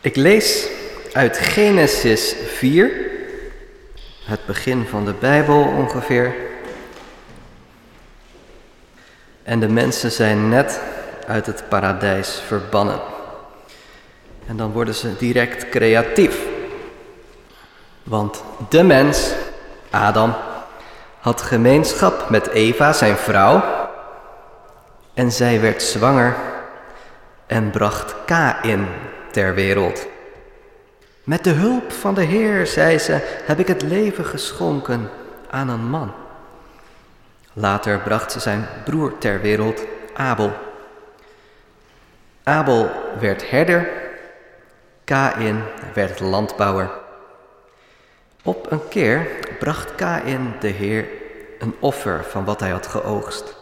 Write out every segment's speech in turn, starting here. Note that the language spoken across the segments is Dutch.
Ik lees uit Genesis 4, het begin van de Bijbel ongeveer. En de mensen zijn net uit het paradijs verbannen. En dan worden ze direct creatief. Want de mens, Adam, had gemeenschap met Eva, zijn vrouw. En zij werd zwanger en bracht Kain ter wereld. Met de hulp van de Heer, zei ze, heb ik het leven geschonken aan een man. Later bracht ze zijn broer ter wereld, Abel. Abel werd herder, Kain werd landbouwer. Op een keer bracht Kain de Heer een offer van wat hij had geoogst.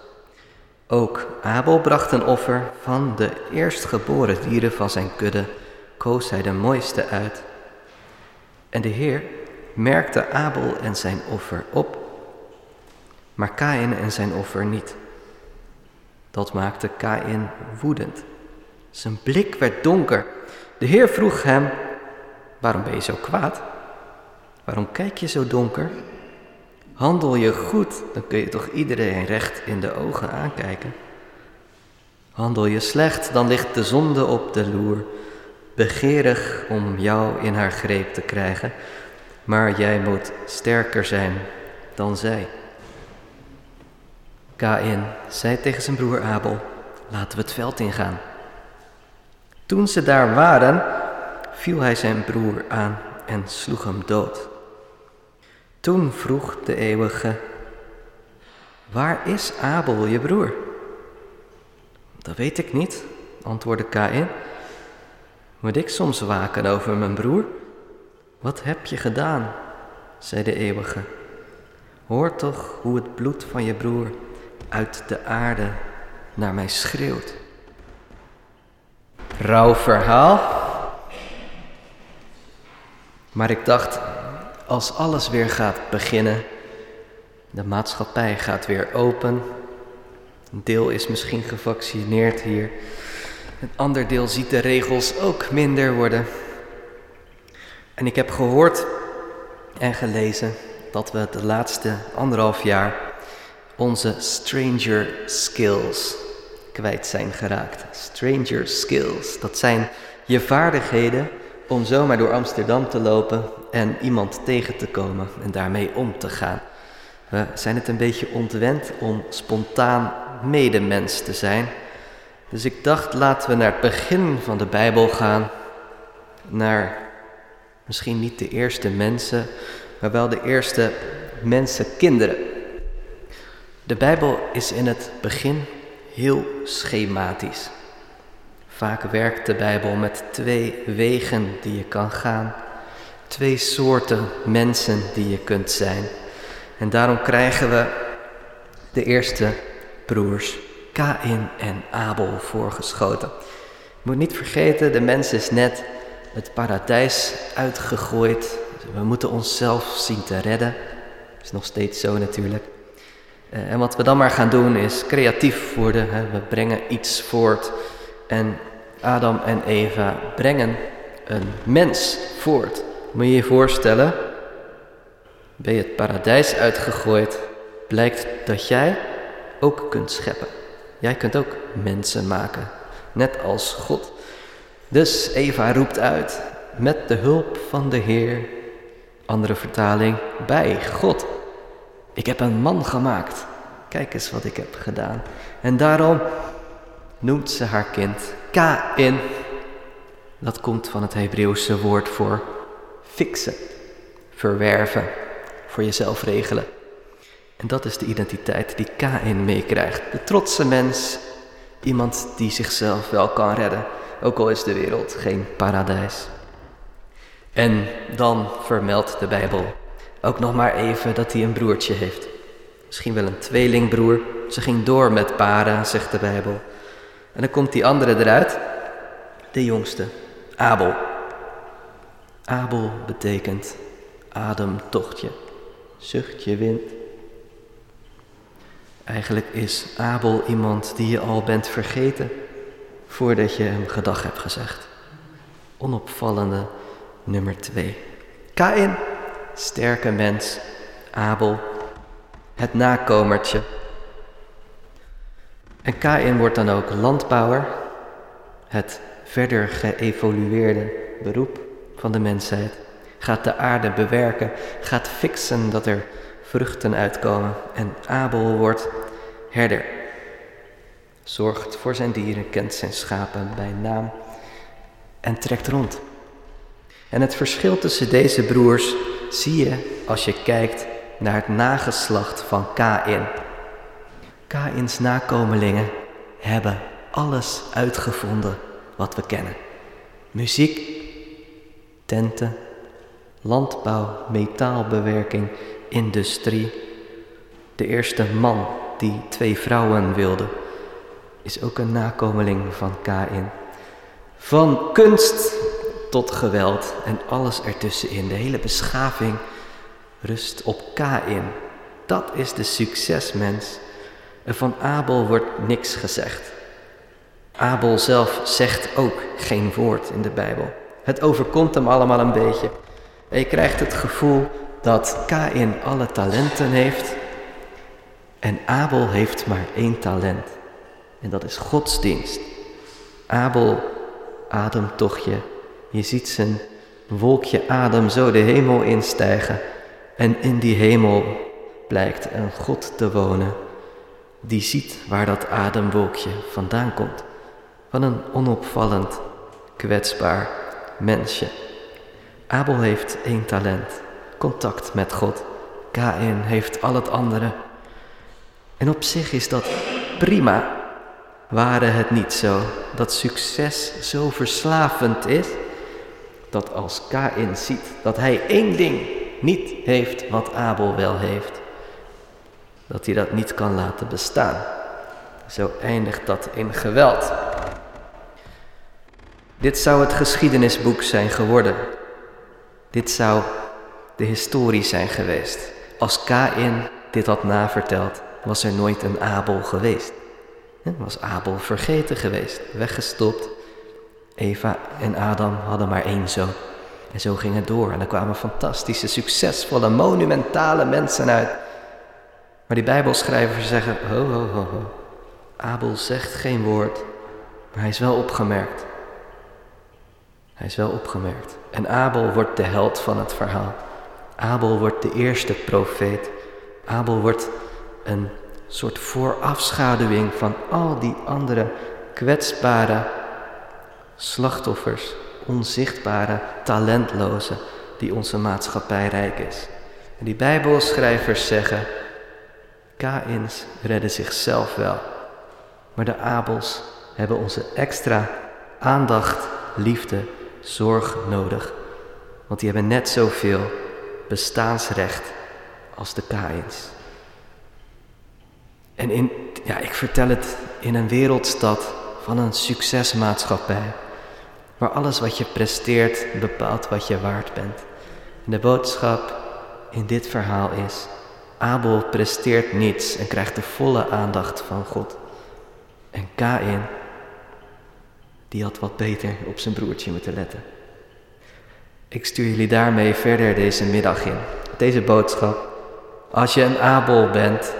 Ook Abel bracht een offer van de eerstgeboren dieren van zijn kudde, koos hij de mooiste uit. En de Heer merkte Abel en zijn offer op, maar Kain en zijn offer niet. Dat maakte Kain woedend. Zijn blik werd donker. De Heer vroeg hem: Waarom ben je zo kwaad? Waarom kijk je zo donker? Handel je goed, dan kun je toch iedereen recht in de ogen aankijken. Handel je slecht, dan ligt de zonde op de loer, begeerig om jou in haar greep te krijgen, maar jij moet sterker zijn dan zij. Kain zei tegen zijn broer Abel, laten we het veld ingaan. Toen ze daar waren, viel hij zijn broer aan en sloeg hem dood. Toen vroeg de eeuwige, waar is Abel, je broer? Dat weet ik niet, antwoordde Kain. Moet ik soms waken over mijn broer? Wat heb je gedaan? zei de eeuwige. Hoor toch hoe het bloed van je broer uit de aarde naar mij schreeuwt. Rauw verhaal. Maar ik dacht, als alles weer gaat beginnen, de maatschappij gaat weer open, een deel is misschien gevaccineerd hier, een ander deel ziet de regels ook minder worden. En ik heb gehoord en gelezen dat we de laatste anderhalf jaar onze stranger skills kwijt zijn geraakt. Stranger skills, dat zijn je vaardigheden om zomaar door Amsterdam te lopen en iemand tegen te komen en daarmee om te gaan. We zijn het een beetje ontwend om spontaan medemens te zijn. Dus ik dacht, laten we naar het begin van de Bijbel gaan. Naar misschien niet de eerste mensen, maar wel de eerste mensenkinderen. De Bijbel is in het begin heel schematisch. Vaak werkt de Bijbel met twee wegen die je kan gaan, twee soorten mensen die je kunt zijn. En daarom krijgen we de eerste broers, Kain en Abel, voorgeschoten. Je moet niet vergeten, de mens is net het paradijs uitgegooid. We moeten onszelf zien te redden. Dat is nog steeds zo natuurlijk. Eh, en wat we dan maar gaan doen is creatief worden. We brengen iets voort. En Adam en Eva brengen een mens voort. Moet je je voorstellen, ben je het paradijs uitgegooid, blijkt dat jij ook kunt scheppen. Jij kunt ook mensen maken, net als God. Dus Eva roept uit, met de hulp van de Heer, andere vertaling, bij God. Ik heb een man gemaakt. Kijk eens wat ik heb gedaan. En daarom noemt ze haar kind Kain. Dat komt van het Hebreeuwse woord voor fixen, verwerven, voor jezelf regelen. En dat is de identiteit die Kain meekrijgt. De trotse mens, iemand die zichzelf wel kan redden, ook al is de wereld geen paradijs. En dan vermeldt de Bijbel ook nog maar even dat hij een broertje heeft. Misschien wel een tweelingbroer. Ze ging door met paren, zegt de Bijbel. En dan komt die andere eruit, de jongste, Abel. Abel betekent ademtochtje, zuchtje wind. Eigenlijk is Abel iemand die je al bent vergeten voordat je hem gedag hebt gezegd. onopvallende nummer 2. Kain, sterke mens. Abel, het nakomertje. En Kain wordt dan ook landbouwer, het verder geëvolueerde beroep van de mensheid. Gaat de aarde bewerken, gaat fixen dat er vruchten uitkomen. En Abel wordt herder. Zorgt voor zijn dieren, kent zijn schapen bij naam en trekt rond. En het verschil tussen deze broers zie je als je kijkt naar het nageslacht van Kain. Kains nakomelingen hebben alles uitgevonden wat we kennen. Muziek, tenten, landbouw, metaalbewerking, industrie. De eerste man die twee vrouwen wilde, is ook een nakomeling van Kain. Van kunst tot geweld en alles ertussenin. De hele beschaving rust op Kain. Dat is de succesmens. En van Abel wordt niks gezegd. Abel zelf zegt ook geen woord in de Bijbel. Het overkomt hem allemaal een beetje. En je krijgt het gevoel dat Kain alle talenten heeft en Abel heeft maar één talent. En dat is godsdienst. Abel ademtochtje. Je ziet zijn wolkje adem zo de hemel instijgen. En in die hemel blijkt een God te wonen. Die ziet waar dat ademwolkje vandaan komt. Van een onopvallend, kwetsbaar mensje. Abel heeft één talent, contact met God. Kain heeft al het andere. En op zich is dat prima. Ware het niet zo dat succes zo verslavend is, dat als Kain ziet dat hij één ding niet heeft wat Abel wel heeft, dat hij dat niet kan laten bestaan. Zo eindigt dat in geweld. Dit zou het geschiedenisboek zijn geworden. Dit zou de historie zijn geweest. Als Kain dit had naverteld, was er nooit een Abel geweest. Was Abel vergeten geweest, weggestopt. Eva en Adam hadden maar één zoon. En zo ging het door. En er kwamen fantastische, succesvolle, monumentale mensen uit. Maar die Bijbelschrijvers zeggen: ho, ho, ho, ho. Abel zegt geen woord, maar hij is wel opgemerkt. Hij is wel opgemerkt. En Abel wordt de held van het verhaal. Abel wordt de eerste profeet. Abel wordt een soort voorafschaduwing van al die andere kwetsbare slachtoffers, onzichtbare, talentloze, die onze maatschappij rijk is. En die Bijbelschrijvers zeggen, Kains redden zichzelf wel, maar de Abels hebben onze extra aandacht, liefde, zorg nodig. Want die hebben net zoveel bestaansrecht als de Kains. En in, ja, ik vertel het in een wereldstad van een succesmaatschappij, waar alles wat je presteert bepaalt wat je waard bent. En de boodschap in dit verhaal is, Abel presteert niets en krijgt de volle aandacht van God. En Kain, die had wat beter op zijn broertje moeten letten. Ik stuur jullie daarmee verder deze middag in. Deze boodschap. Als je een Abel bent,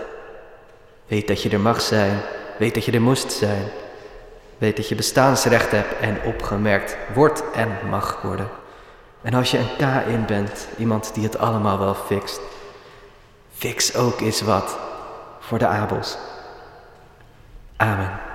Weet dat je er mag zijn. Weet dat je er moest zijn. Weet dat je bestaansrecht hebt en opgemerkt wordt en mag worden. En als je een K in bent, iemand die het allemaal wel fixt, fix ook eens wat voor de Abels. Amen.